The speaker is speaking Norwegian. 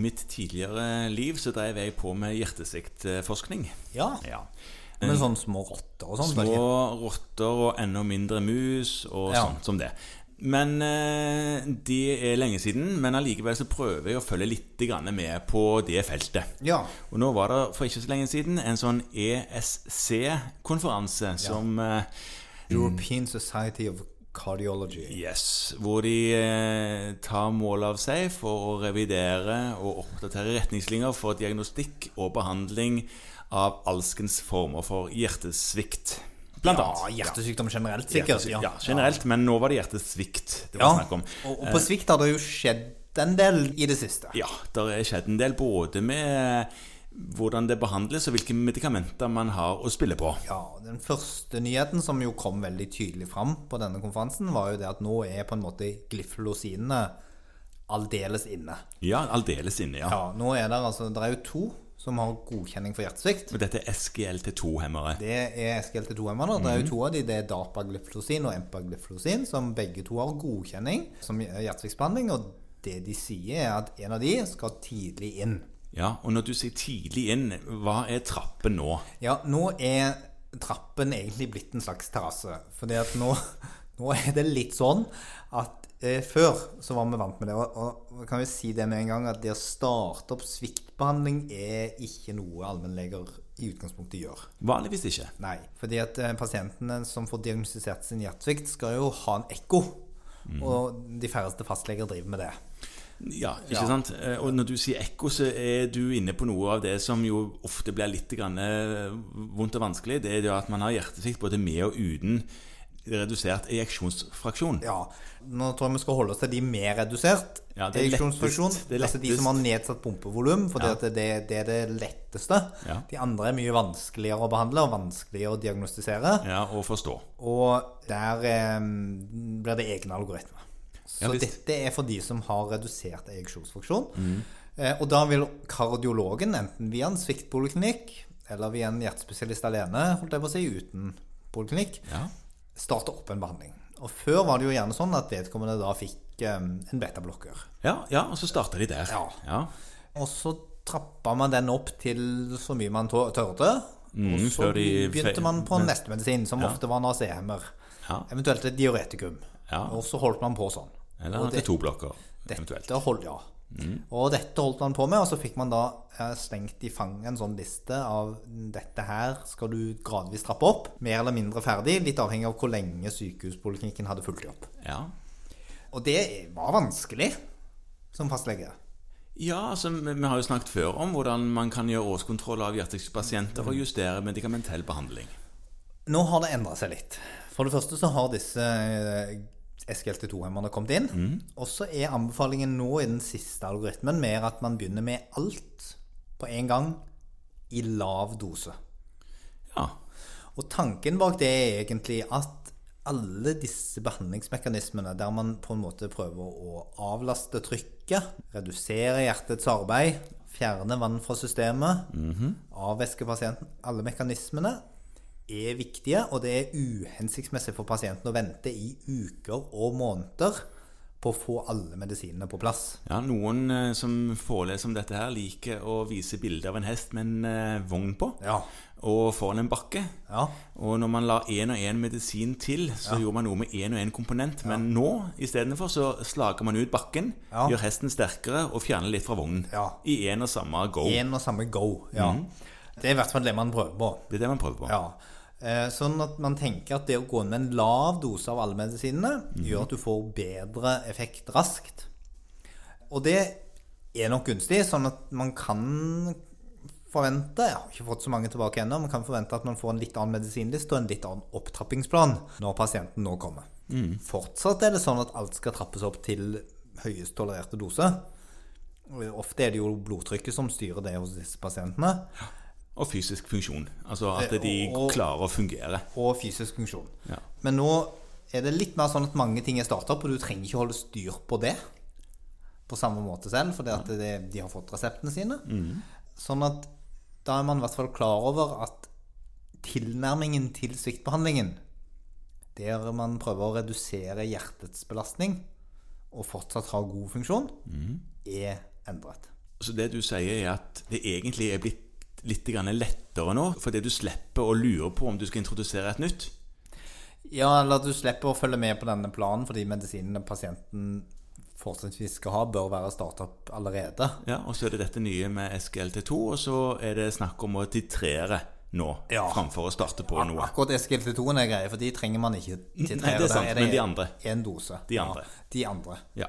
mitt tidligere liv så drev jeg på med hjertesviktforskning. Ja. Ja. Med sånne små rotter og sånn. Små ikke? rotter og enda mindre mus og Ja. sånt som det. Men eh, det er lenge siden. Men allikevel så prøver jeg å følge litt med på det feltet. Ja. Og nå var det for ikke så lenge siden en sånn ESC-konferanse som eh, European Society of Cardiology. Yes, hvor de eh, tar mål av seg for å revidere og oppdatere retningslinjer for diagnostikk og behandling av alskens former for hjertesvikt. Blant Ja, annet. hjertesykdom generelt, sikkert. Hjertesvikt, ja, generelt, men nå var det hjertesvikt det Ja. var snakk om. Og, på svikt har det jo skjedd en del i det siste. Ja, det er skjedd en del både med hvordan det behandles og hvilke medikamenter man har å spille på. Ja, Den første nyheten som jo kom veldig tydelig fram på denne konferansen, var jo det at nå er på en måte glyflosinene aldeles inne. Ja, aldeles inne, ja. Ja, nå er det altså Det er jo to som har godkjenning for hjertesvikt. Og dette er SGLT2-hemmere. Det er SGLT2-hemmere. Det er jo to av de, det er dapaglyflosin og empagliflosin, som begge to har godkjenning som hjertesviktbehandling. Og det de sier, er at en av de skal tidlig inn. Ja, og når du sier tidlig inn, hva er trappen nå? Ja, nå er trappen egentlig blitt en slags terrasse. Fordi at nå, nå er det litt sånn at eh, før så var vi vant med det. Og, og kan vi si det med en gang at det å starte opp sviktbehandling er ikke noe allmennleger i utgangspunktet gjør. Vanligvis ikke. Nei, fordi at eh, pasientene som får diagnostisert sin hjertesvikt, skal jo ha en ekko. Og de færreste fastleger driver med det. Ja, ikke Ja. sant? Eh, Og når du sier ekko, så er du inne på noe av det som jo ofte blir litt grann eh, vondt og vanskelig. Det er jo at man har hjertesvikt både med og uten redusert ejeksjonsfraksjon. Ja, Nå tror jeg vi skal holde oss til de med redusert Ja, er er Altså de som har nedsatt pumpevolum, for Ja. det, det er det letteste. Ja. De andre er mye vanskeligere å behandle og vanskeligere å diagnostisere. Ja, og forstå. Og der eh, blir det egne algoritmer. Så Ja, dette er for de som har redusert ejeksjonsfunksjon. Mm. Eh, og da vil kardiologen, enten via en sviktpoliklinikk eller via en hjertespesialist alene, holdt jeg på å si, uten poliklinikk, Ja. starte opp en behandling. Og før var det jo gjerne sånn at vedkommende da fikk eh, en betablokker. Ja, ja, og så starta de der. Ja. ja. Og så trappa man den opp til så mye man tørte. Mm, og så begynte man på neste medisin, som ofte var en AC-hemmer. Ja. Eventuelt et diuretikum. Ja. Og så holdt man på sånn. Eller det er to blokker, eventuelt. Holdt, ja. Og dette holdt man på med, og så fikk man da stengt slengt i fanget en sånn liste av dette her skal du gradvis trappe opp, mer eller mindre ferdig, litt avhengig av hvor lenge sykehuspoliklinikken hadde fulgt opp. Ja. Og det var vanskelig som fastlege. Ja, altså, vi har jo snakket før om hvordan man kan gjøre årskontroll av hjertesykepasienter og justere medikamentell behandling. Nå har det endra seg litt. For det første så har disse eh, SGLT2-hemmerne kommet inn. Og så er anbefalingen nå i den siste algoritmen mer at man begynner med alt på en gang i lav dose. Ja. Og tanken bak det er egentlig at alle disse behandlingsmekanismene der man på en måte prøver å avlaste trykket, redusere hjertets arbeid, fjerne vann fra systemet, avvæske pasienten Alle mekanismene er viktige, og det er uhensiktsmessig for pasienten å vente i uker og måneder på å få alle medisinene på plass. Ja, Noen eh, som foreleser om dette her, liker å vise bilde av en hest med en eh, vogn på. Ja. Og foran en bakke. Ja. Og når man la én og én medisin til, så gjorde man noe med én og én komponent. Men nå istedenfor så slager man ut bakken, Ja. gjør hesten sterkere og fjerner litt fra vognen. Ja. I én og samme go. En og samme go. Ja. Det er i hvert fall det man prøver på. Det er det man prøver på. Ja. Eh, Sånn at man tenker at det å gå inn med en lav dose av alle medisinene gjør at du får bedre effekt raskt. Og det er nok gunstig, sånn at man kan forvente Jeg har ikke fått så mange tilbake ennå, man kan forvente at man får en litt annen medisinliste og en litt annen opptrappingsplan når pasienten nå kommer. Fortsatt er det sånn at alt skal trappes opp til høyest tolererte dose. Ofte er det jo blodtrykket som styrer det hos disse pasientene. Og fysisk funksjon. Altså at Eh, de og- klarer å fungere. og fysisk funksjon. Ja. Men nå er det litt mer sånn at mange ting er startup, og du trenger ikke holde styr på det på samme måte selv, fordi at det, de har fått reseptene sine. Sånn at da er man i hvert fall klar over at tilnærmingen til sviktbehandlingen, der man prøver å redusere hjertets belastning og fortsatt ha god funksjon, er endret. Så det du sier, er at det egentlig er blitt litt lettere nå, fordi du slipper å lure på om du skal introdusere et nytt? Ja, eller du slipper å følge med på denne planen fordi medisinene pasienten fortrinnsvis skal ha, bør være startup allerede. Ja, Og så er det dette nye med SGLT2, og så er det snakk om å titrere nå, Ja. framfor å starte på noe. Akkurat SGLT2-en er greie, for de trenger man ikke titrere. Nei, det er sant, Der men de andre? En dose. De andre. Ja, de andre. Ja.